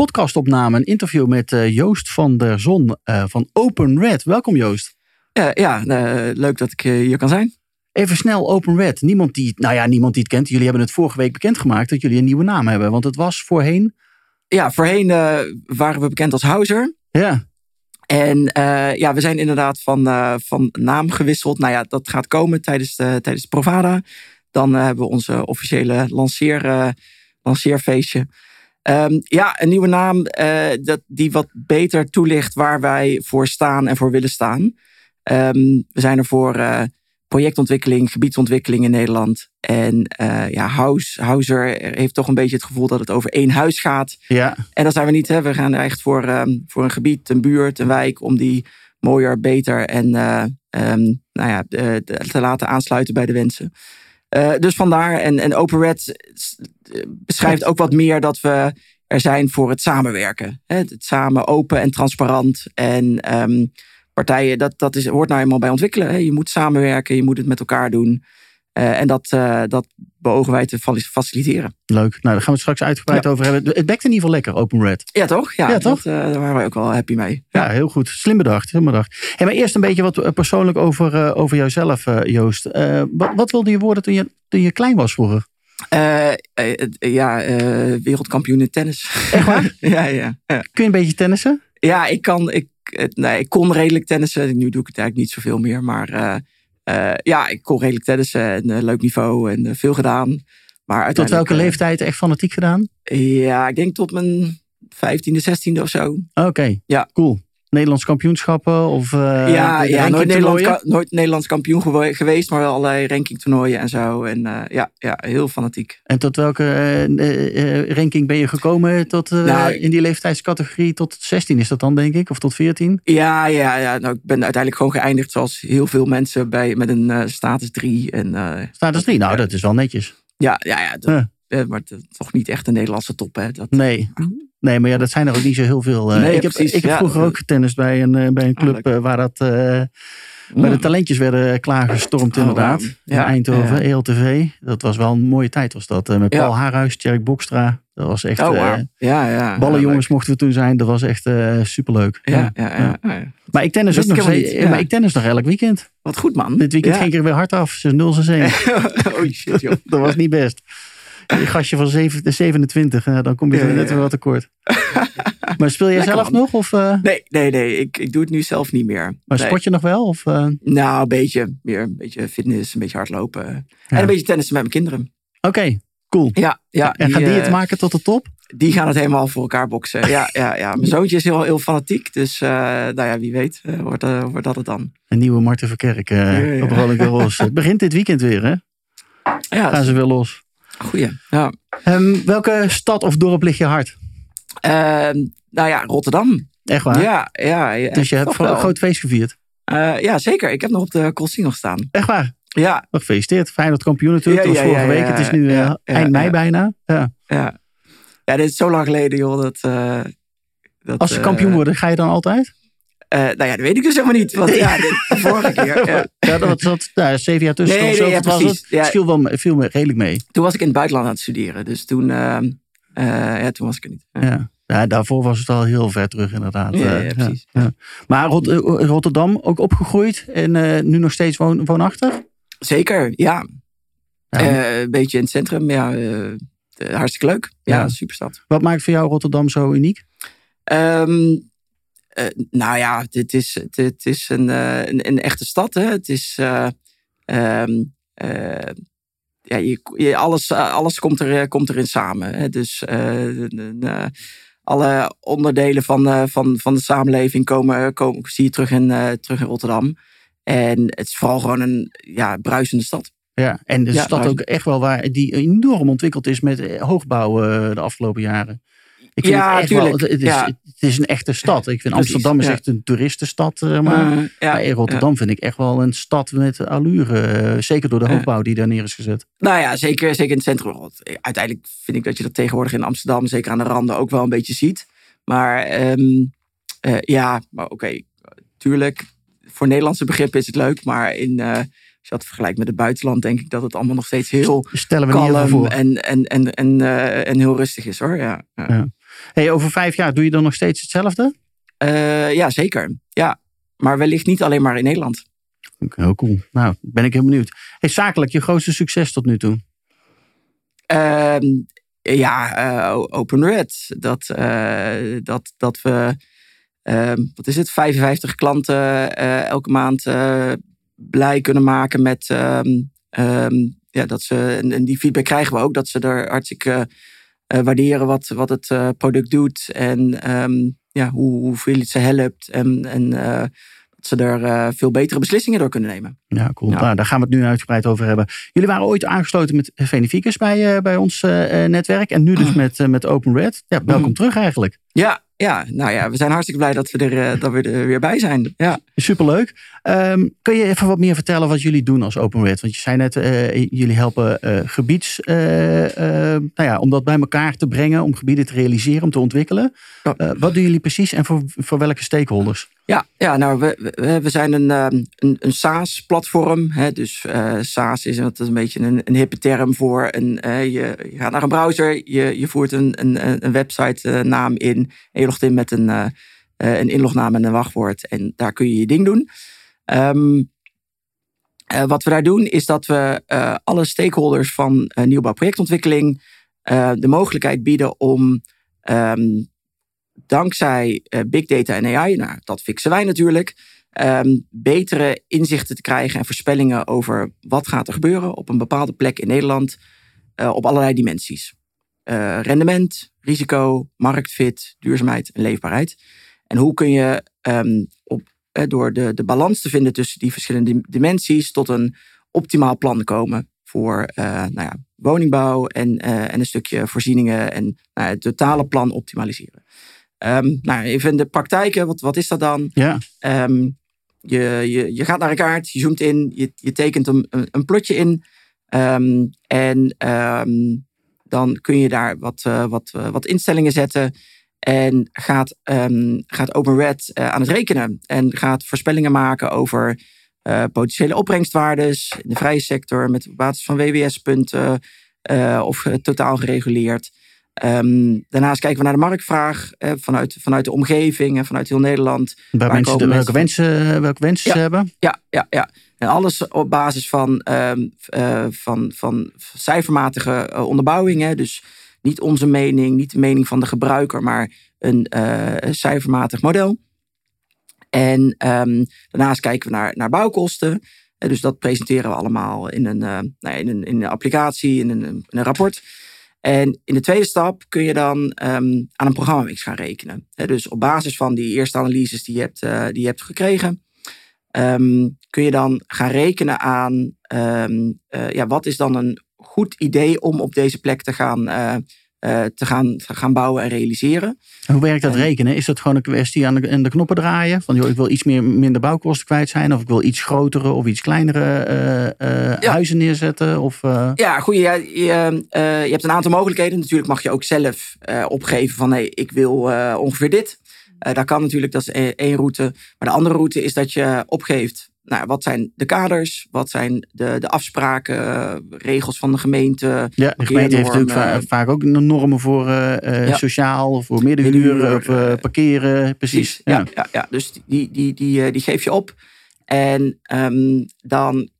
podcastopname. Een interview met uh, Joost van der Zon uh, van Open Red. Welkom Joost. Ja, ja uh, leuk dat ik hier kan zijn. Even snel Open Red. Niemand die, nou ja, niemand die het kent. Jullie hebben het vorige week bekendgemaakt dat jullie een nieuwe naam hebben. Want het was voorheen... Ja, voorheen waren we bekend als Houser. Ja. En ja, we zijn inderdaad van, van naam gewisseld. Nou ja, dat gaat komen tijdens de, tijdens de Provada. Dan hebben we onze officiële lanceer lanceerfeestje. Um, ja, een nieuwe naam uh, dat, die wat beter toelicht waar wij voor staan en voor willen staan. Um, we zijn er voor uh, projectontwikkeling, gebiedsontwikkeling in Nederland. En uh, ja, House, Houser heeft toch een beetje het gevoel dat het over één huis gaat. Ja. En dat zijn we niet. Hè. We gaan echt voor, um, voor een gebied, een buurt, een wijk, om die mooier, beter en nou ja, te laten aansluiten bij de wensen. Dus vandaar, en, en Open Red beschrijft ook wat meer dat we er zijn voor het samenwerken. Hè? Het samen open en transparant. En um, partijen, dat, dat is, hoort nou eenmaal bij ontwikkelen. Hè? Je moet samenwerken, je moet het met elkaar doen. Uh, en dat, uh, dat beogen wij te faciliteren. Leuk. Nou, daar gaan we het straks uitgebreid ja. over hebben. Het bekt in ieder geval lekker, Open Red. Ja, toch? Ja, ja toch? Dat, uh, daar waren wij ook wel happy mee. Ja, ja heel goed. Slim bedacht. Slim bedacht. Hey, maar eerst een beetje wat persoonlijk over, over jouzelf, Joost. wat, wat wilde je worden toen je, toen je klein was vroeger? Ja, wereldkampioen in tennis. Echt waar? ja, ja, ja. Kun je een beetje tennissen? Ja, ik kan. Ik, nee, ik kon redelijk tennissen. Nu doe ik het eigenlijk niet zoveel meer. Maar uh, ja, ik kon redelijk tennissen en uh, leuk niveau en uh, veel gedaan. Maar tot welke leeftijd echt fanatiek gedaan? Ja, ik denk tot mijn 15e, 16e of zo. Oké, okay. ja. cool. Nederlands kampioenschappen of Ja, ja nooit, Nederlands, nooit Nederlands kampioen geweest, maar wel allerlei rankingtoernooien en zo. En ja, ja, heel fanatiek. En tot welke ranking ben je gekomen tot, nou, in die leeftijdscategorie? Tot 16 is dat dan, denk ik? Of tot 14? Ja, ja, ja nou, ik ben uiteindelijk gewoon geëindigd zoals heel veel mensen bij, met een status 3. En, status 3, nou dat is wel netjes. Ja, ja, ja. Dat, huh. maar toch niet echt de Nederlandse top, hè? Dat, nee. Nee, maar ja, dat zijn er ook niet zo heel veel. Uh, nee, ik heb, precies, ik heb ja. vroeger ook getennist bij een, uh, bij een club uh, waar, dat, waar de talentjes werden klaargestormd, Oh, inderdaad. In Ja, Eindhoven, ja. ELTV. Dat was wel een mooie tijd, was dat. met Ja. Paul Haarhuis, Tjerk Bokstra. Dat was echt. Oh, eh, wauw. Ja, ja. ballenjongens mochten we toen zijn. Dat was echt eh, superleuk. leuk. Ja, ja, ja. Maar ik tennis ook nog steeds. Maar ik tennis nog elk weekend. Wat goed, man. Dit weekend ging ik er weer hard af. 6-0, 6-1. oh shit, joh. dat was niet best. Een gastje van zeven- 27, eh, dan kom je er net weer wat tekort. maar speel Lekker, zelf man. nog? Of, eh, Nee, nee, nee. Ik, ik doe het nu zelf niet meer. maar Nee. sport je nog wel? Of, eh, Nou, een beetje. Meer een beetje fitness, een beetje hardlopen. En een beetje tennissen met mijn kinderen. Oké, cool. Ja, ja. en gaan die het maken tot de top? Die gaan het helemaal voor elkaar boksen. Ja, ja, ja. Mijn zoontje is heel, heel fanatiek. Dus, nou ja, wie weet wordt, wordt dat het dan. Een nieuwe Marten Verkerk op Rolling Garros. Het begint dit weekend weer, hè? Ja, Gaan ze weer los. Goeie. Ja. Ehm, welke stad of dorp ligt je hart? Ehm, nou ja, Rotterdam. Echt waar? Ja, ja. ja, dus je hebt een groot feest gevierd. Eh, ja, zeker. Ik heb nog op de Koolsingel gestaan. Echt waar? Ja, Nog gefeliciteerd. Feyenoord kampioen natuurlijk. Ja, dat was ja, vorige week. Het is nu eh, eind mei bijna. Ja. ja. Ja, dit is zo lang geleden, joh. Dat, eh, dat, Als ze kampioen worden, ga je dan altijd? Eh, nou ja, dat weet ik dus helemaal niet. Want ja, dit, de vorige keer. Ja. Ja, dat zat nou, zeven jaar tussen. Nee, zo. nee, ja, Wat was precies. het? Ja. Het viel wel viel me redelijk mee. Toen was ik in het buitenland aan het studeren. Dus toen, eh, eh, ja, toen was ik er niet. Ja. Daarvoor was het al heel ver terug inderdaad. Ja, ja, Eh, precies. ja. Maar Rot- Rotterdam ook opgegroeid en eh, nu nog steeds woon, woonachtig? Zeker, ja. Ja. Eh, een beetje in het centrum. Ja, hartstikke leuk. Ja, Ja. superstad. Wat maakt voor jou Rotterdam zo uniek? Ehm, nou ja, dit is, dit is een, een, een, echte stad. Hè? Het is. Ehm, ja, je, alles, alles komt, er, komt erin samen. Hè? Dus alle onderdelen van, van, van de samenleving komen, komen, zie je terug in, terug in Rotterdam. En het is vooral gewoon een ja, bruisende stad. Ja, en de stad ook echt wel waar die enorm ontwikkeld is met eh, hoogbouw de afgelopen jaren. Ik vind ja, het, wel, het, is, het is een echte stad. Ik vind Amsterdam is echt een toeristenstad. Uh, maar, uh, maar Rotterdam vind ik echt wel een stad met allure. zeker door de hoogbouw die daar neer is gezet. Nou ja, zeker, zeker in het centrum. Uiteindelijk vind ik dat je dat tegenwoordig in Amsterdam, zeker aan de randen, ook wel een beetje ziet. Maar um, ja, maar oké, tuurlijk voor Nederlandse begrippen is het leuk, maar in, uh, als je dat vergelijkt met het buitenland, denk ik dat het allemaal nog steeds heel Stellen we kalm en, en, en, en, uh, en heel rustig is hoor. Ja, ja. Hey, over vijf jaar doe je dan nog steeds hetzelfde? Uh, ja, zeker. Ja, maar wellicht niet alleen maar in Nederland. Heel cool. Nou, ben ik heel benieuwd. Hey, zakelijk, je grootste succes tot nu toe? Uh, ja, uh, Open Red. Dat, dat, dat we Ehm, wat is het, 55 klanten eh, elke maand eh, blij kunnen maken met ehm, ehm, ja, dat ze, en, die feedback krijgen we ook, dat ze er hartstikke waarderen wat, wat het product doet en ja, hoe, hoeveel het ze helpt en, en dat ze er veel betere beslissingen door kunnen nemen. Ja, cool. Nou, daar gaan we het nu uitgebreid over hebben. Jullie waren ooit aangesloten met Venificus bij, bij ons netwerk en nu dus met, met Open Red. Ja, welkom mhm. terug eigenlijk. Ja, ja, nou ja, we zijn hartstikke blij dat we er, uh, dat we er weer bij zijn. Ja. Superleuk. Um, kun je even wat meer vertellen wat jullie doen als Open Red? Want je zei net, uh, jullie helpen uh, gebieds, nou ja, om dat bij elkaar te brengen, om gebieden te realiseren, om te ontwikkelen. wat doen jullie precies en voor, voor welke stakeholders? Ja, ja nou, we, we, we zijn een, ehm, een, een SaaS-platform. Dus SaaS is, dat is een beetje een, een hippe term voor een, je, je, gaat naar een browser, je, je voert een, een, een website-naam in en je in met een, uh, een inlognaam en een wachtwoord. En daar kun je je ding doen. Um, uh, wat we daar doen is dat we alle stakeholders van nieuwbouwprojectontwikkeling de mogelijkheid bieden om um, dankzij big data en AI, nou, dat fixen wij natuurlijk, um, betere inzichten te krijgen en voorspellingen over wat gaat er gebeuren op een bepaalde plek in Nederland op allerlei dimensies. Rendement, risico, marktfit, duurzaamheid en leefbaarheid. En hoe kun je um, op, eh, door de, de balans te vinden tussen die verschillende dimensies tot een optimaal plan komen voor uh, nou ja, woningbouw en, uh, en een stukje voorzieningen en nou, het totale plan optimaliseren. Um, nou, even de praktijken, wat, wat is dat dan? Ja. Um, je, je, je gaat naar een kaart, je zoomt in, je, je tekent een, een plotje in. Um, en dan kun je daar wat, uh, wat, uh, wat instellingen zetten. En gaat, um, gaat OpenRed uh, aan het rekenen. En gaat voorspellingen maken over potentiële opbrengstwaardes in de vrije sector. Met op basis van WWS-punten of totaal gereguleerd. Um, daarnaast kijken we naar de marktvraag eh, vanuit, vanuit de omgeving en vanuit heel Nederland. Waar, mensen de, welke, wensen, welke wensen ja, ze hebben? Ja, ja, ja. En alles op basis van, um, uh, van, van cijfermatige uh, onderbouwing. Hè. Dus niet onze mening, niet de mening van de gebruiker, maar een cijfermatig model. En um, daarnaast kijken we naar, naar bouwkosten. dus dat presenteren we allemaal in een, nou in een, in een applicatie, in een, een rapport. En in de tweede stap kun je dan um, aan een programmamix gaan rekenen. dus op basis van die eerste analyses die je hebt, die je hebt gekregen, um, kun je dan gaan rekenen aan um, uh, ja, wat is dan een goed idee om op deze plek te gaan, uh, uh, te gaan, te gaan bouwen en realiseren. hoe werkt dat rekenen? Is dat gewoon een kwestie aan de, de knoppen draaien? Van joh, ik wil iets meer, minder bouwkosten kwijt zijn, of ik wil iets grotere of iets kleinere ja. huizen neerzetten? Of, Ja, goed. Ja, je, je, hebt een aantal mogelijkheden. Natuurlijk mag je ook zelf opgeven van hey, ik wil ongeveer dit. Dat kan natuurlijk, dat is e-, één route. Maar de andere route is dat je opgeeft nou, wat zijn de kaders? Wat zijn de, de afspraken, uh, regels van de gemeente? Ja, de gemeente heeft natuurlijk vaak ook normen voor uh, ja. sociaal, voor middenhuur, of parkeren. Precies. Ja. Ja, ja, dus die, die, die, die geef je op. En um, dan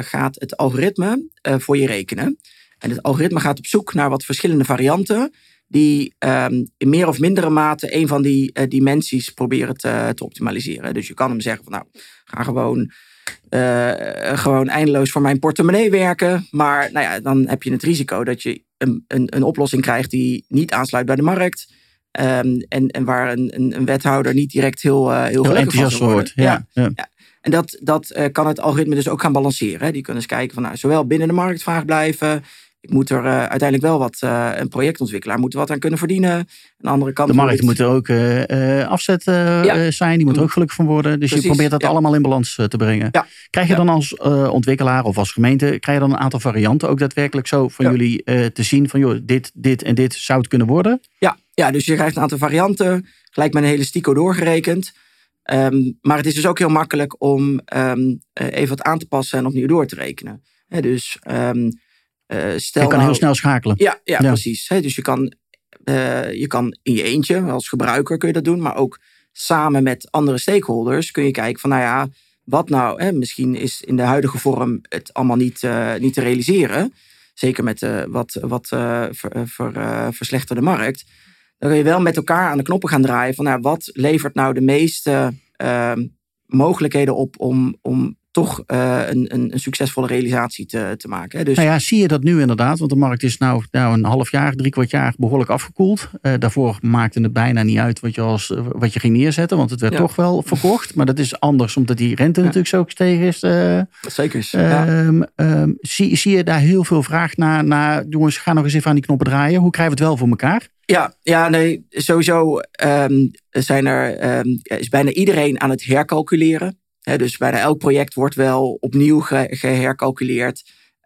gaat het algoritme voor je rekenen. En het algoritme gaat op zoek naar wat verschillende varianten die ehm, in meer of mindere mate een van die uh, dimensies proberen te, te, optimaliseren. Dus je kan hem zeggen van nou, ga gewoon, uh, gewoon eindeloos voor mijn portemonnee werken. Maar nou ja, dan heb je het risico dat je een, een, een oplossing krijgt die niet aansluit bij de markt. Um, en, en waar een, een, een, wethouder niet direct heel, uh, heel, heel enthousiast van wordt. Ja, ja. ja. En dat, dat kan het algoritme dus ook gaan balanceren. Die kunnen eens kijken van nou, zowel binnen de marktvraag blijven ik moet er uh, uiteindelijk wel wat, uh, een projectontwikkelaar moet wat aan kunnen verdienen. Aan de andere kant. De markt moet er ook uh, afzet ja. zijn, die moet er ook gelukkig van worden. Dus Precies, je probeert dat ja. allemaal in balans te brengen. Ja. Krijg je dan als ontwikkelaar of als gemeente, krijg je dan een aantal varianten ook daadwerkelijk zo van jullie te zien van joh, dit, dit en dit zou het kunnen worden? Ja, ja, dus je krijgt een aantal varianten, gelijk met een hele stico doorgerekend. Um, maar het is dus ook heel makkelijk om um, even wat aan te passen en opnieuw door te rekenen. He, dus um, uh, stel je kan nou, heel snel schakelen. Ja, ja, ja. precies. dus je kan, uh, je kan in je eentje, als gebruiker kun je dat doen, maar ook samen met andere stakeholders kun je kijken van, nou ja, wat nou, hè, misschien is in de huidige vorm het allemaal niet, uh, niet te realiseren. Zeker met uh, wat, wat ver, ver, verslechterde markt. Dan kun je wel met elkaar aan de knoppen gaan draaien van nou, wat levert nou de meeste mogelijkheden op om, om toch uh, een, een, een, succesvolle realisatie te, te maken. Dus... Nou ja, zie je dat nu inderdaad? Want de markt is nou, nou een half jaar, drie kwart jaar behoorlijk afgekoeld. Uh, daarvoor maakte het bijna niet uit wat je, als, wat je ging neerzetten, want het werd ja. toch wel verkocht. Maar dat is anders, omdat die rente ja. natuurlijk zo gestegen is. Uh, Zeker. Is, um, um, zie, zie je daar heel veel vraag naar, naar, jongens, ga nog eens even aan die knoppen draaien. Hoe krijgen we het wel voor elkaar? Ja, ja nee, sowieso um, zijn er, is bijna iedereen aan het hercalculeren dus bijna elk project wordt wel opnieuw gehercalculeerd.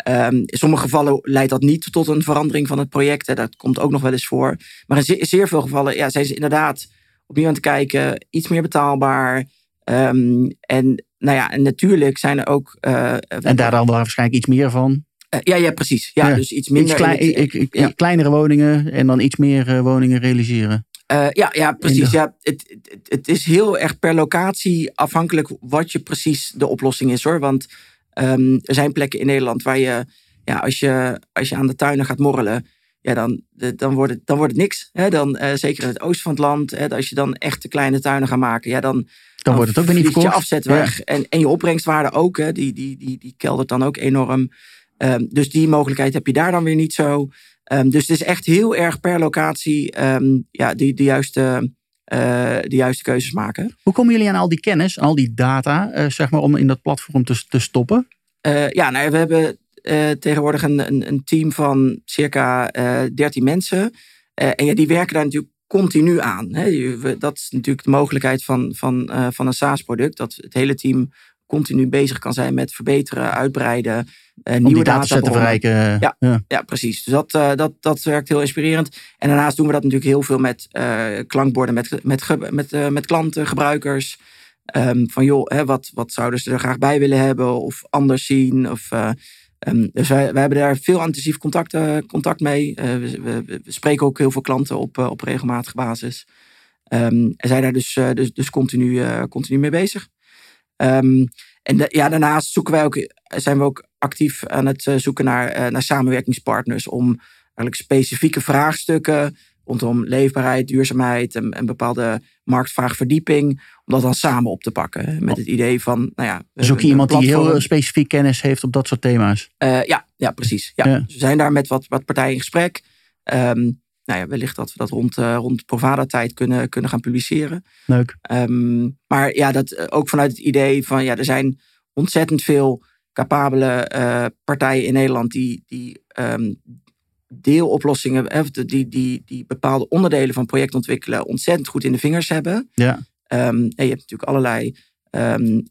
Um, in sommige gevallen leidt dat niet tot een verandering van het project. Hè. Dat komt ook nog wel eens voor. Maar in zeer, veel gevallen ja, zijn ze inderdaad opnieuw aan het kijken. Iets meer betaalbaar. Um, en, nou ja, en natuurlijk zijn er ook... Uh, en daar dan waarschijnlijk iets meer van? Uh, ja, ja, precies. Ja, Dus iets minder... Iets ik, ik, ja. Kleinere woningen en dan iets meer uh, woningen realiseren. Uh, ja, ja, precies. Ja, het, het, het, is heel erg per locatie afhankelijk wat je precies de oplossing is hoor. Want um, er zijn plekken in Nederland waar je, ja, als je, als je aan de tuinen gaat morrelen, ja, dan, dan, wordt, het, dan wordt het niks. Hè? Dan, uh, zeker in het oosten van het land, hè, als je dan echt de kleine tuinen gaat maken, ja, dan, dan, dan wordt het ook weer niet verkocht. je afzet weg. Ja. En, en je opbrengstwaarde ook, hè, die, die, die, die keldert dan ook enorm. Um, dus die mogelijkheid heb je daar dan weer niet zo. Um, dus het is echt heel erg per locatie um, ja, die, de, juiste, uh, de juiste keuzes maken. Hoe komen jullie aan al die kennis, al die data, uh, zeg maar, om in dat platform te, te stoppen? Uh, ja, nou, we hebben tegenwoordig een, een, een, team van circa 13 mensen. en ja, die werken daar natuurlijk continu aan. Hè. Dat is natuurlijk de mogelijkheid van, van, van een SaaS-product. Dat het hele team continu bezig kan zijn met verbeteren, uitbreiden. Uh, Om nieuwe data te verrijken. Ja, ja. ja, precies. Dus dat, uh, dat, dat werkt heel inspirerend. En daarnaast doen we dat natuurlijk heel veel met uh, klankborden, met, met, met, met klanten, gebruikers. Um, van joh, hè, wat, wat zouden ze er graag bij willen hebben of anders zien? Of, um, dus wij, wij hebben daar veel intensief contact, contact mee. We, we, we, spreken ook heel veel klanten op, op regelmatige basis. Um, en zijn daar dus, dus, dus continu, continu mee bezig. Um, en de, ja, daarnaast zoeken wij ook, zijn we ook actief aan het uh, zoeken naar, uh, naar samenwerkingspartners om eigenlijk specifieke vraagstukken rondom leefbaarheid, duurzaamheid en, bepaalde marktvraagverdieping, om dat dan samen op te pakken. Met het idee van, nou ja. Zoek je iemand die heel specifiek kennis heeft op dat soort thema's? Uh, ja, ja, precies. Ja. ja. Dus we zijn daar met wat, wat partijen in gesprek. Um, nou ja, wellicht dat we dat rond, uh, rond Provada-tijd kunnen, kunnen gaan publiceren. Leuk. Um, maar ja, dat uh, ook vanuit het idee van ja, er zijn ontzettend veel capabele uh, partijen in Nederland die, die um, deeloplossingen, die, die, die bepaalde onderdelen van project ontwikkelen, ontzettend goed in de vingers hebben. Ja. Um, en je hebt natuurlijk allerlei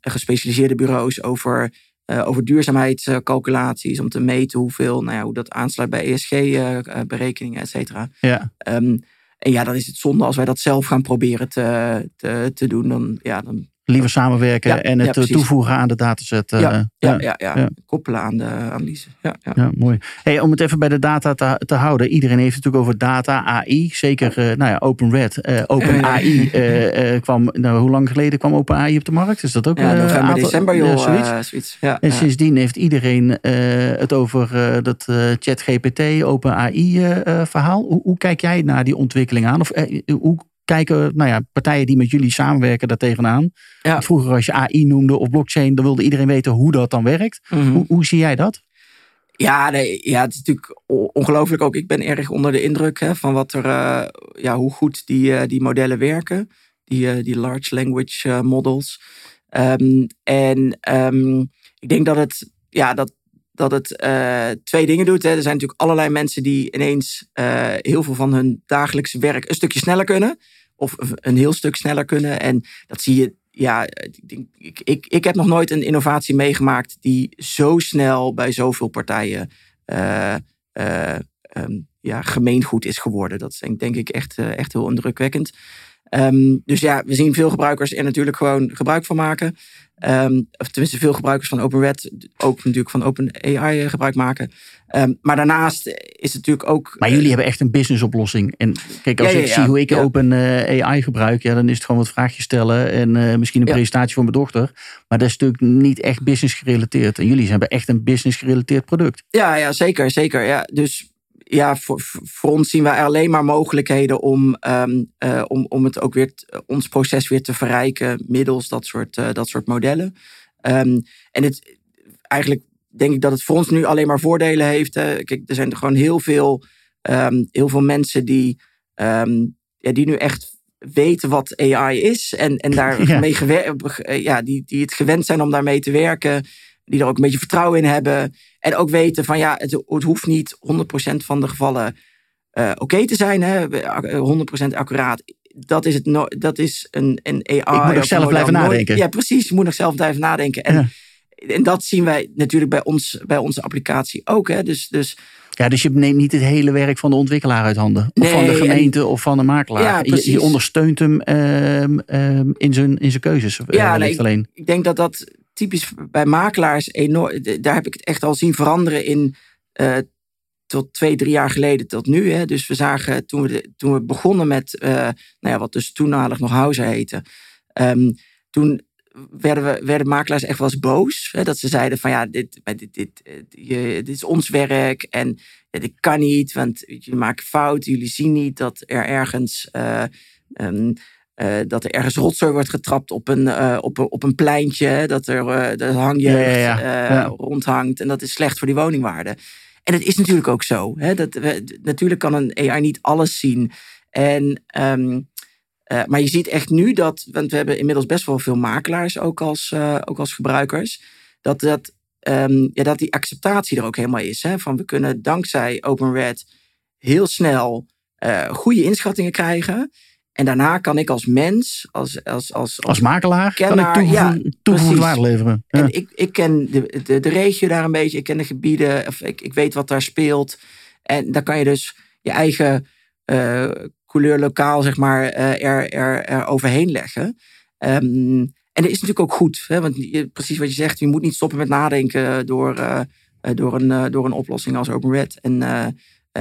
gespecialiseerde bureaus over uh, over duurzaamheidscalculaties om te meten hoeveel, nou ja, hoe dat aansluit bij ESG-berekeningen, et cetera. Ja. Um, en ja, dan is het zonde als wij dat zelf gaan proberen te, te, te doen. Dan, ja, dan liever samenwerken en het toevoegen aan de dataset. Ja, ja, ja, ja, koppelen aan de analyse. Ja, ja. mooi. Hey, om het even bij de data te, te, houden. Iedereen heeft het natuurlijk over data, AI. Zeker, nou ja, Open Red, Open AI kwam, nou, hoe lang geleden kwam Open AI op de markt? Is dat ook ja, november, aantal, december, joh. zoiets. zoiets. Ja, en sindsdien heeft iedereen het over dat ChatGPT, Open AI verhaal. Hoe, hoe, kijk jij naar die ontwikkeling aan? Of hoe kijken nou ja, partijen die met jullie samenwerken daar tegenaan. Ja. Vroeger als je AI noemde of blockchain, dan wilde iedereen weten hoe dat dan werkt. Mhm. hoe, hoe, zie jij dat? Ja, nee, ja, het is natuurlijk ongelooflijk ook. Ik ben erg onder de indruk hè, van wat er, uh, ja, hoe goed die, uh, die modellen werken. Die, uh, die large language models. Um, en um, ik denk dat het, ja, dat, dat het twee dingen doet. Hè. Er zijn natuurlijk allerlei mensen die ineens heel veel van hun dagelijkse werk een stukje sneller kunnen of een heel stuk sneller kunnen. En dat zie je, ja, ik, ik, ik heb nog nooit een innovatie meegemaakt die zo snel bij zoveel partijen uh, um, ja, gemeengoed is geworden. Dat is denk, ik echt, echt heel indrukwekkend. Um, dus ja, we zien veel gebruikers er natuurlijk gewoon gebruik van maken. Um, of tenminste, veel gebruikers van OpenRed ook natuurlijk van OpenAI eh, gebruik maken. Um, maar daarnaast is het natuurlijk ook. Maar jullie hebben echt een business oplossing. En kijk, als ik zie hoe ik OpenAI AI gebruik, ja, dan is het gewoon wat vraagjes stellen en uh, misschien een presentatie voor mijn dochter. Maar dat is natuurlijk niet echt business gerelateerd. En jullie hebben echt een business gerelateerd product. Ja, ja zeker, zeker. Ja, dus ja, voor, voor ons zien wij alleen maar mogelijkheden om, um, uh, om, om het ook weer, ons proces weer te verrijken middels dat soort, uh, dat soort modellen. Um, en het, eigenlijk denk ik dat het voor ons nu alleen maar voordelen heeft. Hè. Kijk, er zijn er gewoon heel veel, um, heel veel mensen die, ja, die nu echt weten wat AI is en, en daar ja. ja, die, die het gewend zijn om daarmee te werken die er ook een beetje vertrouwen in hebben. En ook weten van ja, het, het hoeft niet 100% van de gevallen uh, oké te zijn. Hè? 100% accuraat. Dat is, het no dat is een, een AI. Ik moet nog zelf blijven nadenken. Ja, precies. Je moet nog zelf blijven nadenken. En, en dat zien wij natuurlijk bij, ons, bij onze applicatie ook. Hè? Dus, dus ja, dus je neemt niet het hele werk van de ontwikkelaar uit handen. Of van de gemeente of van de makelaar. Ja, je, je, ondersteunt hem um, um, in, zijn, in zijn keuzes. Ja, uh, nee, alleen. ik denk dat dat typisch bij makelaars enorm. Daar heb ik het echt al zien veranderen in. Uh, tot twee, drie jaar geleden tot nu. Hè. Dus we zagen toen we, toen we begonnen met, uh, nou ja, wat dus toenmalig nog House heette. Um, toen werden, we, werden makelaars echt wel eens boos. Hè, dat ze zeiden van ja, dit, dit, dit, je, dit is ons werk en ja, dit kan niet, want jullie maken fouten. Jullie zien niet dat er ergens... Um, uh, dat er ergens rotzooi wordt getrapt op een, uh, op, op een pleintje. Dat er uh, de hangjeugd ja, ja, ja. rondhangt. En dat is slecht voor die woningwaarde. En dat is natuurlijk ook zo. Hè? Dat we, natuurlijk kan een AI niet alles zien. En, um, maar je ziet echt nu dat, want we hebben inmiddels best wel veel makelaars ook als, ook als gebruikers. Dat, dat, um, ja, dat die acceptatie er ook helemaal is. Hè? Van we kunnen dankzij OpenRed heel snel goede inschattingen krijgen. En daarna kan ik als mens, als, als, als, als, makelaar, kenner, kan ik ja, toegevoegde waarde leveren. Ja. En ik, ik ken de, de, de regio daar een beetje, ik ken de gebieden, of ik, ik weet wat daar speelt. En dan kan je dus je eigen uh, couleur lokaal, zeg maar, uh, er, er, er overheen leggen. Um, en dat is natuurlijk ook goed, hè, want je, precies wat je zegt, je moet niet stoppen met nadenken door, uh, door, een, door een oplossing als OpenRed. En eh,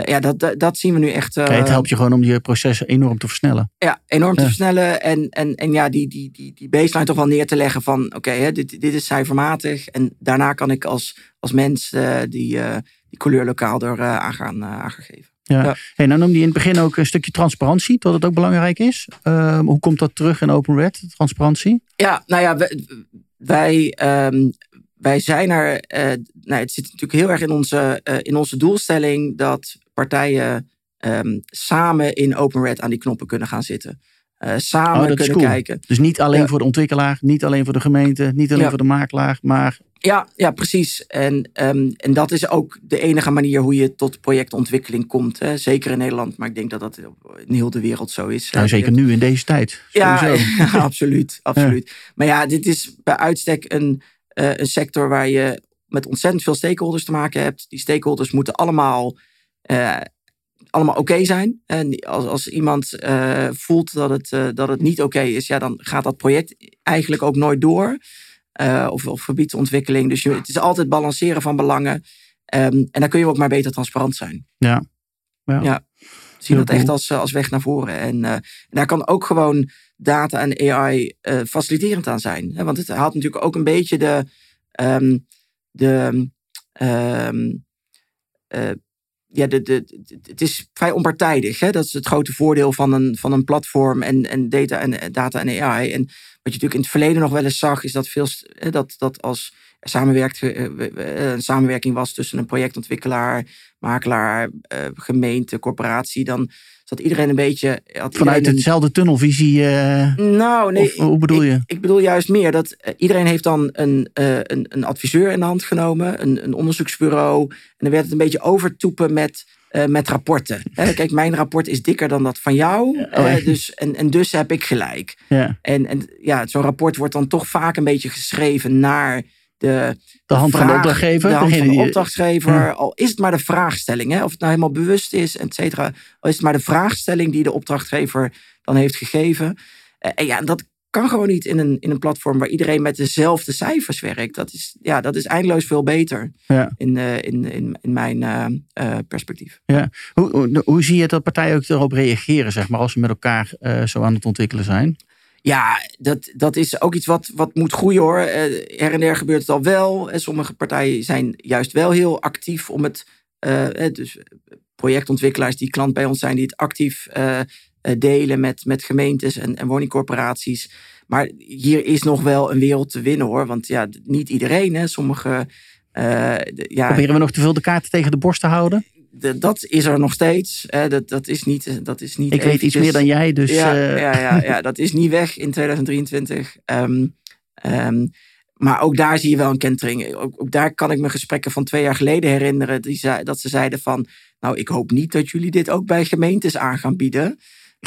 ja, dat, dat, zien we nu echt. het eh, helpt je gewoon om je processen enorm te versnellen. Ja, enorm te versnellen. En, en, en ja, die, die, die, die baseline toch wel neer te leggen van oké, dit, dit is cijfermatig. En daarna kan ik als, als mens uh, die, uh, die kleur lokaal er aan, gaan, aan gaan geven. Ja. ja. Hey, nou noemde je in het begin ook een stukje transparantie, dat het ook belangrijk is. Uh, hoe komt dat terug in Open Red, transparantie? Ja, nou ja, wij, um, wij zijn er. Uh, nou, het zit natuurlijk heel erg in onze, uh, in onze doelstelling dat partijen um, samen in OpenRed aan die knoppen kunnen gaan zitten. Uh, samen oh, kunnen kijken. Dus niet alleen voor de ontwikkelaar, niet alleen voor de gemeente, niet alleen voor de makelaar, maar. Ja, ja precies. En, um, en dat is ook de enige manier hoe je tot projectontwikkeling komt. Hè. Zeker in Nederland, maar ik denk dat dat in heel de wereld zo is. Nou, zeker nu in deze tijd. Ja, ja, absoluut. absoluut. Maar ja, dit is bij uitstek een, uh, een sector waar je met ontzettend veel stakeholders te maken hebt. Die stakeholders moeten allemaal uh, allemaal oké zijn. En als, als iemand uh, voelt dat het, dat het niet oké is, ja, dan gaat dat project eigenlijk ook nooit door. Of, of gebiedsontwikkeling. Dus je, het is altijd balanceren van belangen. Um, en dan kun je ook maar beter transparant zijn. Ja. Ja. ja. Zie dat echt als, als weg naar voren. En, en daar kan ook gewoon data en AI faciliterend aan zijn. Hè? Want het haalt natuurlijk ook een beetje de. Um, de um, ja, de, de, het is vrij onpartijdig. Hè? Dat is het grote voordeel van een, van een platform en, en, data, en data en AI. En wat je natuurlijk in het verleden nog wel eens zag, is dat, veel, dat, dat als samenwerkt, eh, een samenwerking was tussen een projectontwikkelaar, makelaar, eh, gemeente, corporatie, dan zat iedereen een beetje. Vanuit hetzelfde tunnelvisie. Uh, nou, nee. hoe bedoel je? Ik, bedoel juist meer dat iedereen heeft dan een, een, een adviseur in de hand genomen, een, een onderzoeksbureau. En dan werd het een beetje overtoepen met. met rapporten. Kijk, mijn rapport is dikker dan dat van jou. Oh, dus, en, en dus heb ik gelijk. Ja. En, en ja, zo'n rapport wordt dan toch vaak een beetje geschreven naar de, de hand van de opdrachtgever. De hand van de opdrachtgever. Al is het maar de vraagstelling, hè, of het nou helemaal bewust is, et cetera. Al is het maar de vraagstelling die de opdrachtgever dan heeft gegeven. Eh, en ja, dat kan gewoon niet in een, in een platform waar iedereen met dezelfde cijfers werkt. Dat is, ja, dat is eindeloos veel beter ja. in, uh, in, in, in mijn uh, perspectief. Ja. Hoe, hoe, hoe, zie je dat partijen ook erop reageren, zeg maar, als ze met elkaar zo aan het ontwikkelen zijn? Ja, dat, dat is ook iets wat, wat moet groeien hoor. Uh, her en der gebeurt het al wel. En sommige partijen zijn juist wel heel actief om het. Uh, dus projectontwikkelaars die klant bij ons zijn, die het actief delen met, met gemeentes en, en woningcorporaties. Maar hier is nog wel een wereld te winnen hoor. Want ja, niet iedereen. Hè. Sommige. ja, Proberen we nog te veel de kaarten tegen de borst te houden? Dat is er nog steeds. Dat, dat, is niet, dat is niet. Ik weet iets meer dan jij, dus. Ja, uh... ja, ja, ja, dat is niet weg in 2023. Um, um, maar ook daar zie je wel een kentering. Ook, ook, daar kan ik me gesprekken van twee jaar geleden herinneren. Die zei, dat ze zeiden van. Nou, ik hoop niet dat jullie dit ook bij gemeentes aan gaan bieden.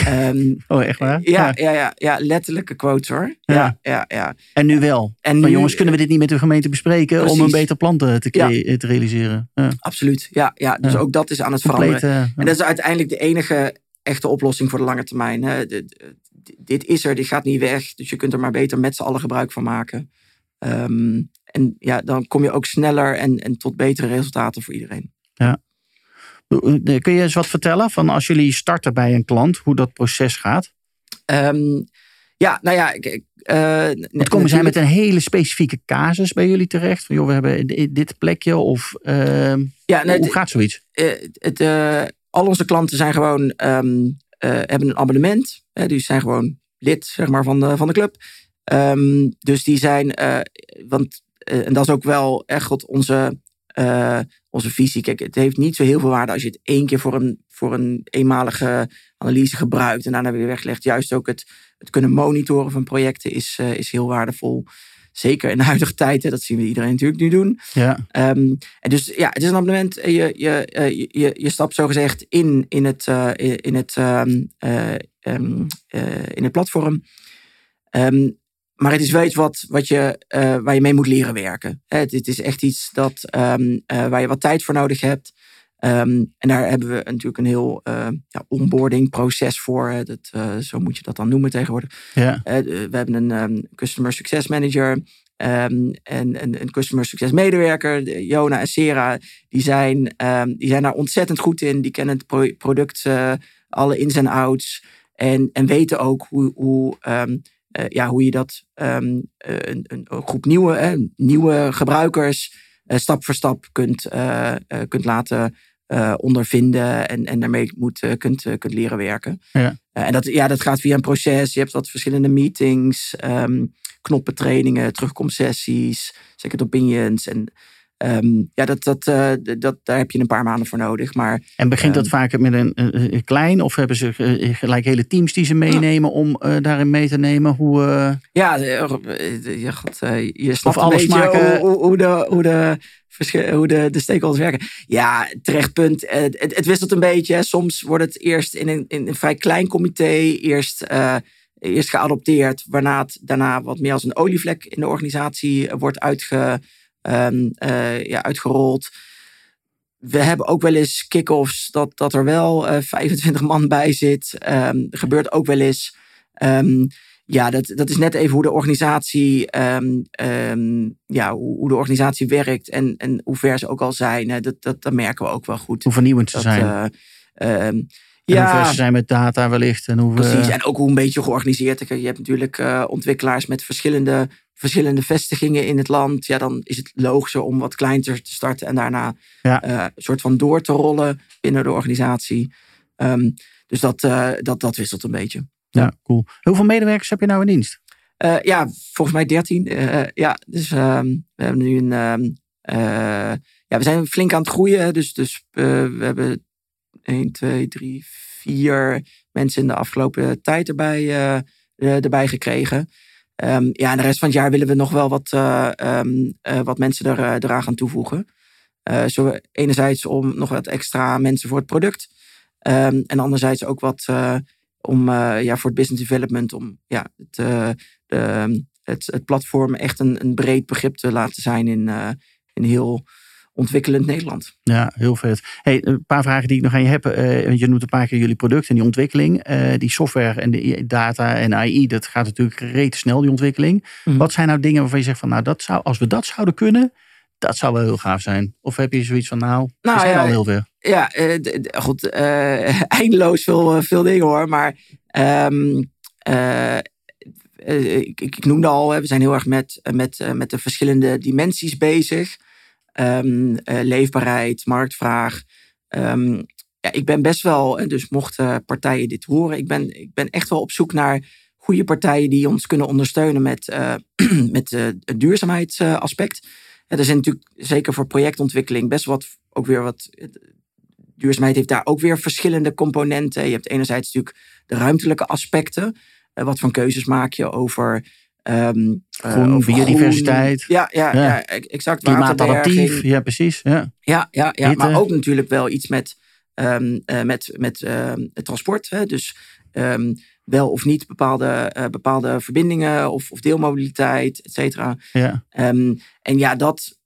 Um, oh, echt waar? Ja, ja. Ja, ja, letterlijke quotes hoor. Ja. Ja, ja, En nu wel. En nu, jongens, kunnen we dit niet met de gemeente bespreken om een beter plan te, te, te realiseren? Ja. Absoluut. Ja, ja, dus ook dat is aan het veranderen. en dat is uiteindelijk de enige echte oplossing voor de lange termijn. Hè. dit is er, dit gaat niet weg. Dus je kunt er maar beter met z'n allen gebruik van maken. Um, en ja, dan kom je ook sneller en, en tot betere resultaten voor iedereen. Ja. Kun je eens wat vertellen van als jullie starten bij een klant, hoe dat proces gaat? Um, ja, nou ja. Uh, Wat komen zij met een hele specifieke casus bij jullie terecht? Van joh, we hebben dit plekje of uh, ja, hoe gaat zoiets? Uh, het, uh, al onze klanten zijn gewoon, um, hebben een abonnement. die zijn gewoon lid zeg maar, van, de, van de club. Um, dus die zijn, want, en dat is ook wel echt onze onze visie. Kijk, het heeft niet zo heel veel waarde als je het één keer voor een, voor een eenmalige analyse gebruikt en daarna weer weglegt. Juist ook het, het kunnen monitoren van projecten is, uh, is heel waardevol. Zeker in de huidige tijd, hè, dat zien we iedereen natuurlijk nu doen. Ja. Um, en dus ja, het is een abonnement. Je, je, je, je stapt zogezegd in, in, het, uh, in, het, um, um, in het platform. Um, maar het is wel iets wat, wat je, uh, waar je mee moet leren werken. Het, het is echt iets dat, um, uh, waar je wat tijd voor nodig hebt. Um, en daar hebben we natuurlijk een heel uh, ja, onboarding proces voor. Dat, zo moet je dat dan noemen tegenwoordig. Ja. we hebben een um, Customer Success Manager en een, een Customer Success medewerker. Jona en Sera, die zijn, die zijn daar ontzettend goed in. Die kennen het product, alle ins en outs. En, en weten ook hoe, hoe uh, ja, hoe je dat um, een, een, groep nieuwe, eh, nieuwe gebruikers uh, stap voor stap kunt, kunt laten ondervinden en, en daarmee moet, kunt, kunt leren werken. Ja. en dat, ja, dat gaat via een proces. Je hebt wat verschillende meetings, um, knoppentrainingen, terugkomsessies, second opinions. En Um, ja, dat, dat, uh, dat, daar heb je een paar maanden voor nodig. Maar, en begint dat um, vaak met een, een, klein of hebben ze gelijk hele teams die ze meenemen om daarin mee te nemen? Hoe. Ja, je, God, je snapt of alles maken... hoe, hoe, de, hoe, de, hoe de, de stakeholders werken. Ja, terecht punt. Het, het, wisselt een beetje. Soms wordt het eerst in een, in een vrij klein comité, eerst, eerst geadopteerd, waarna het daarna wat meer als een olievlek in de organisatie wordt uitge um, uh, ja, uitgerold. we hebben ook wel eens kick-offs dat, dat er wel 25 man bij zit. Um, gebeurt ook wel eens. Um, ja, dat, dat is net even hoe de organisatie, um, ja, hoe, hoe, de organisatie werkt en, en hoe ver ze ook al zijn. Dat, dat, dat merken we ook wel goed. Hoe vernieuwend ze zijn. Uh, um, ja, hoe ver ze zijn met data wellicht. En hoe precies, en ook hoe een beetje georganiseerd. Je hebt natuurlijk uh, ontwikkelaars met verschillende, verschillende vestigingen in het land. Ja, dan is het logischer om wat kleiner te starten en daarna ja. uh, een soort van door te rollen binnen de organisatie. Um, dus dat, uh, dat, dat wisselt een beetje. Ja, cool. Hoeveel medewerkers heb je nou in dienst? Ja, volgens mij 13. Uh, ja, dus um, we hebben nu een. Uh, ja, we zijn flink aan het groeien. Dus, dus we hebben 1, 2, 3, 4 mensen in de afgelopen tijd erbij, erbij gekregen. Um, ja, en de rest van het jaar willen we nog wel wat, wat mensen er, eraan gaan toevoegen. zo enerzijds om nog wat extra mensen voor het product. en anderzijds ook wat om ja, voor het business development, om ja, het, de, het, het platform echt een, een breed begrip te laten zijn in, in heel ontwikkelend Nederland. Ja, heel vet. Hey, een paar vragen die ik nog aan je heb. je noemt een paar keer jullie product en die ontwikkeling. die software en de data en AI, dat gaat natuurlijk reet snel, die ontwikkeling. Mm -hmm. Wat zijn nou dingen waarvan je zegt van, nou, dat zou, als we dat zouden kunnen, dat zou wel heel gaaf zijn. Of heb je zoiets van, nou, nou we zijn ja, al heel veel. Ja, uh, goed, uh, eindeloos veel, eh, veel dingen hoor. Maar um, uh, ik, ik, noemde al, we zijn heel erg met, met, met de verschillende dimensies bezig. Um, leefbaarheid, marktvraag. Um, ja, ik ben best wel, dus mochten partijen dit horen, ik ben, ik ben echt wel op zoek naar goede partijen die ons kunnen ondersteunen met, met het duurzaamheidsaspect. er zijn natuurlijk zeker voor projectontwikkeling best wat, ook weer wat duurzaamheid heeft daar ook weer verschillende componenten. Je hebt enerzijds natuurlijk de ruimtelijke aspecten. Wat voor keuzes maak je over Um, groen, uh, biodiversiteit. Ja, ja, ja. ja exact. Klimaatadaptief, ja precies. Ja, ja, ja, ja maar ook natuurlijk wel iets met, um, uh, met, met uh, transport. Hè? Dus um, wel of niet bepaalde, bepaalde verbindingen of, of deelmobiliteit, et cetera. Ja. en ja, dat,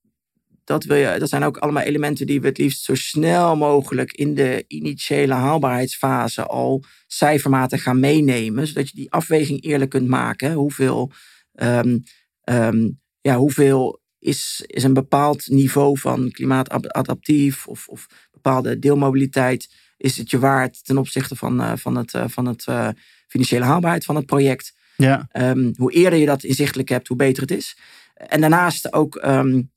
dat, wil je, dat zijn ook allemaal elementen die we het liefst zo snel mogelijk in de initiële haalbaarheidsfase al cijfermatig gaan meenemen, zodat je die afweging eerlijk kunt maken. Hoeveel, um, um, ja, hoeveel is, is een bepaald niveau van klimaatadaptief of, of bepaalde deelmobiliteit, is het je waard ten opzichte van, uh, van het, uh, van het uh, financiële haalbaarheid van het project? Ja. Um, hoe eerder je dat inzichtelijk hebt, hoe beter het is. En daarnaast ook Um,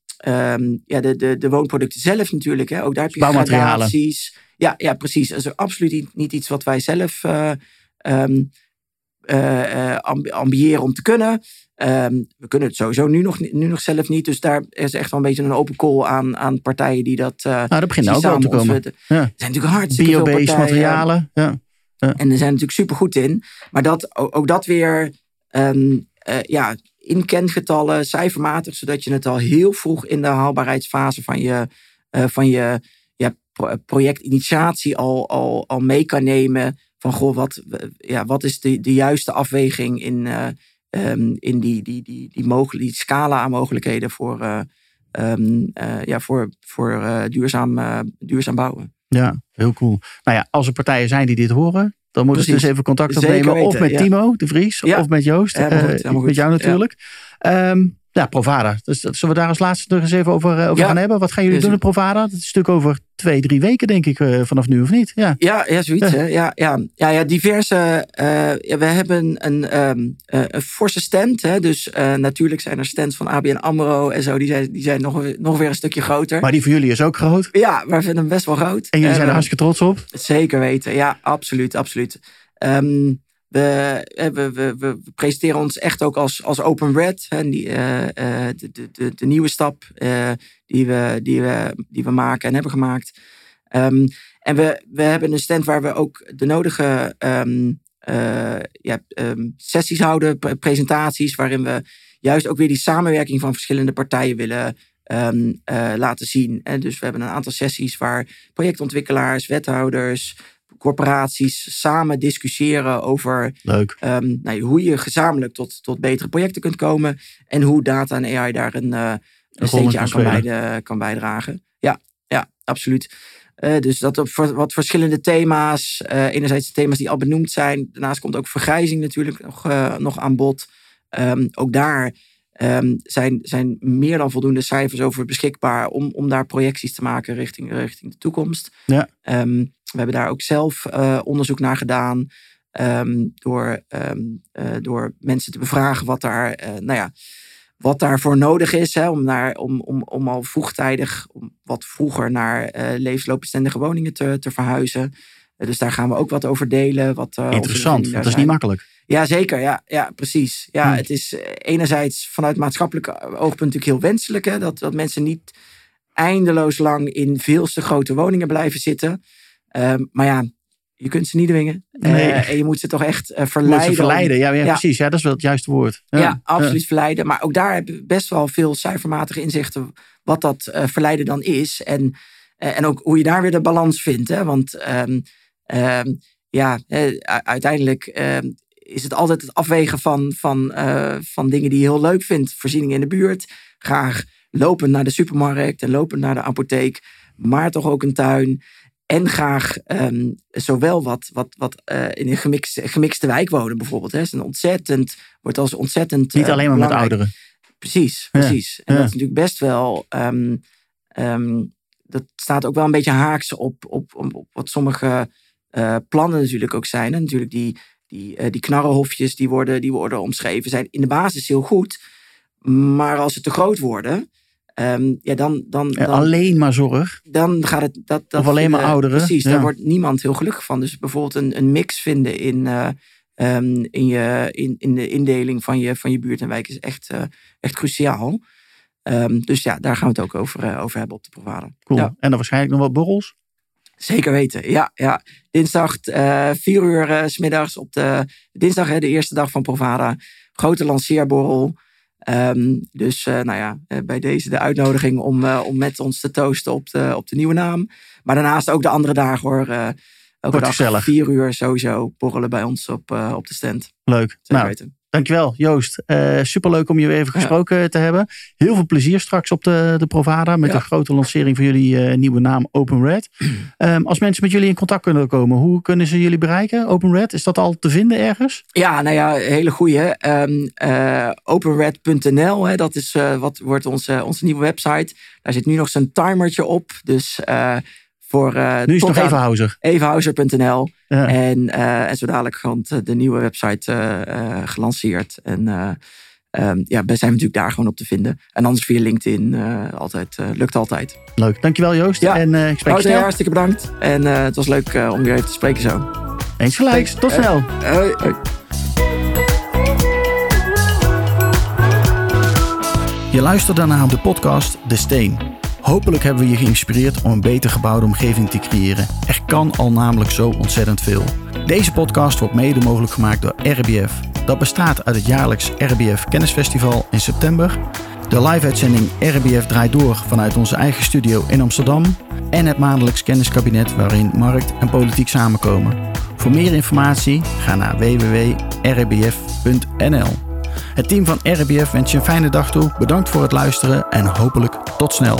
ja, de, de, de woonproducten zelf natuurlijk. Hè. Ook daar heb je gradaties. Ja, ja, precies. Dat is absoluut niet, iets wat wij zelf uh, um, uh, ambiëren om te kunnen. Um, we kunnen het sowieso nu nog, nu nog zelf niet. Dus daar is echt wel een beetje een open call aan, aan partijen die dat. Uh, nou, dat begint ook wel te komen. Ja. Er zijn natuurlijk hartstikke Bio-based materialen. Ja. ja. En er zijn natuurlijk super goed in. Maar dat, ook, ook dat weer. Um, ja, in kengetallen, cijfermatig, zodat je het al heel vroeg in de haalbaarheidsfase van je, uh, van je ja, projectinitiatie al, al, al mee kan nemen. Van goh, wat, ja, wat is de, de juiste afweging in, uh, um, in die, die, die, die, mogelijk, die scala aan mogelijkheden voor, uh, um, ja, voor, voor duurzaam, duurzaam bouwen. Ja, heel cool. Nou ja, als er partijen zijn die dit horen, dan moeten ze dus even contact opnemen. of met Timo de Vries. Of met Joost. Ja, goed, met jou natuurlijk. Um, ja, Provada. Dus zullen we daar als laatste nog eens even over, uh, over gaan hebben? Wat gaan jullie doen in Provada? Dat is natuurlijk over twee, drie weken, denk ik, uh, vanaf nu of niet? Ja, ja, ja zoiets. Ja. Ja, ja, ja, ja, diverse. Uh, we hebben een, um, een forse stand. Hè, dus natuurlijk zijn er stands van ABN Amro en zo. Die zijn, die zijn nog, nog weer een stukje groter. Maar die voor jullie is ook groot? Ja, maar we vinden hem best wel groot. En jullie zijn er hartstikke trots op? Zeker weten. Ja, absoluut, absoluut. Um, we, we, we, presenteren ons echt ook als, als Open Red. Hè, die, uh, de, de, de, de, nieuwe stap die, we, die, we, die we maken en hebben gemaakt. Um, en we, we hebben een stand waar we ook de nodige uh, ja, um, sessies houden, presentaties, waarin we juist ook weer die samenwerking van verschillende partijen willen laten zien. En dus we hebben een aantal sessies waar projectontwikkelaars, wethouders, corporaties samen discussiëren over um, nou, hoe je gezamenlijk tot, tot betere projecten kunt komen. En hoe data en AI daar een, uh, een steentje aan kan, bijdragen. Ja, ja, absoluut. Uh, dus dat op wat verschillende thema's. Uh, enerzijds de thema's die al benoemd zijn. Daarnaast komt ook vergrijzing natuurlijk nog, nog aan bod. Um, ook daar um, zijn, zijn meer dan voldoende cijfers over beschikbaar om, om daar projecties te maken richting, richting de toekomst. Ja. Um, we hebben daar ook zelf onderzoek naar gedaan. door, door mensen te bevragen wat daar, nou ja, wat daarvoor nodig is hè, om, naar, om, om, om al vroegtijdig, om wat vroeger naar levensloopbestendige woningen te, te verhuizen. Dus daar gaan we ook wat over delen. Wat, Interessant, dat is niet makkelijk. Ja, zeker. Ja, ja precies. Ja, hmm. Het is enerzijds vanuit maatschappelijk oogpunt natuurlijk heel wenselijk hè, dat, dat mensen niet eindeloos lang in veel te grote woningen blijven zitten. Ehm, maar ja, je kunt ze niet dwingen. Nee. Uh, en je moet ze toch echt uh, verleiden. verleiden, ja, ja, precies. Ja, dat is wel het juiste woord. Ja, ja absoluut verleiden. Maar ook daar heb je best wel veel cijfermatige inzichten wat dat uh, verleiden dan is. En, en ook hoe je daar weer de balans vindt. Hè? Want um, um, ja, uiteindelijk is het altijd het afwegen van, van, van dingen die je heel leuk vindt. Voorzieningen in de buurt. Graag lopend naar de supermarkt en lopend naar de apotheek. Maar toch ook een tuin. En graag um, zowel wat, wat, wat uh, in een gemixte, gemixte wijk wonen bijvoorbeeld. Hè. is een ontzettend, wordt als ontzettend Niet alleen maar met ouderen. Precies, precies. En dat is natuurlijk best wel... Um, um, dat staat ook wel een beetje haaks op, op, op, op wat sommige uh, plannen natuurlijk ook zijn. En natuurlijk die, die, uh, die knarrenhofjes die worden, die worden omschreven zijn in de basis heel goed. Maar als ze te groot worden Um, ja, dan, dan, dan, alleen maar zorg. Dan gaat het. Dat, dat of alleen maar ouderen. Precies, daar wordt niemand heel gelukkig van. Dus bijvoorbeeld een, een mix vinden in, uh, um, in, je, in, in de indeling van je, van je buurt en wijk is echt, uh, echt cruciaal. Um, dus ja, daar gaan we het ook over, over hebben op de Provada. Cool. Ja. En dan waarschijnlijk nog wat borrels? Zeker weten, ja. ja. Dinsdag uh, vier uur uh, s middags op de dinsdag, hè, de eerste dag van Provada. Grote lanceerborrel. Um, dus uh, nou ja, uh, bij deze de uitnodiging om, uh, om met ons te toosten op de, op de nieuwe naam. Maar daarnaast ook de andere dagen hoor. elke dag gezellig. vier uur sowieso borrelen bij ons op, op de stand. Leuk. Zeker nou, weten. Dankjewel Joost. Uh, superleuk om je weer even gesproken ja. te hebben. Heel veel plezier straks op de, de Provada met ja. de grote lancering van jullie uh, nieuwe naam Open Red. Um, als mensen met jullie in contact kunnen komen, hoe kunnen ze jullie bereiken? Open Red, is dat al te vinden ergens? Ja, nou ja, hele goeie. Um, uh, openred.nl, dat is wat wordt onze, onze nieuwe website. Daar zit nu nog zo'n timertje op. Dus voor, uh, nu is het nog. Ja. En, uh, en zo dadelijk komt de nieuwe website uh, gelanceerd. En um, ja, we zijn natuurlijk daar gewoon op te vinden. En anders via LinkedIn. altijd, lukt altijd. Leuk. Dankjewel Joost. Ja. En ik spreek je snel. Hartstikke bedankt. En het was leuk om weer even te spreken zo. Eens gelijk. Tot snel. hoi. hoi. Je luistert daarna op de podcast De Steen. Hopelijk hebben we je geïnspireerd om een beter gebouwde omgeving te creëren. Er kan al namelijk zo ontzettend veel. Deze podcast wordt mede mogelijk gemaakt door RBF. Dat bestaat uit het jaarlijks RBF Kennisfestival in september, de live-uitzending RBF draait door vanuit onze eigen studio in Amsterdam en het maandelijks kenniskabinet waarin markt en politiek samenkomen. Voor meer informatie ga naar www.rbf.nl. Het team van RBF wens je een fijne dag toe. Bedankt voor het luisteren en hopelijk tot snel.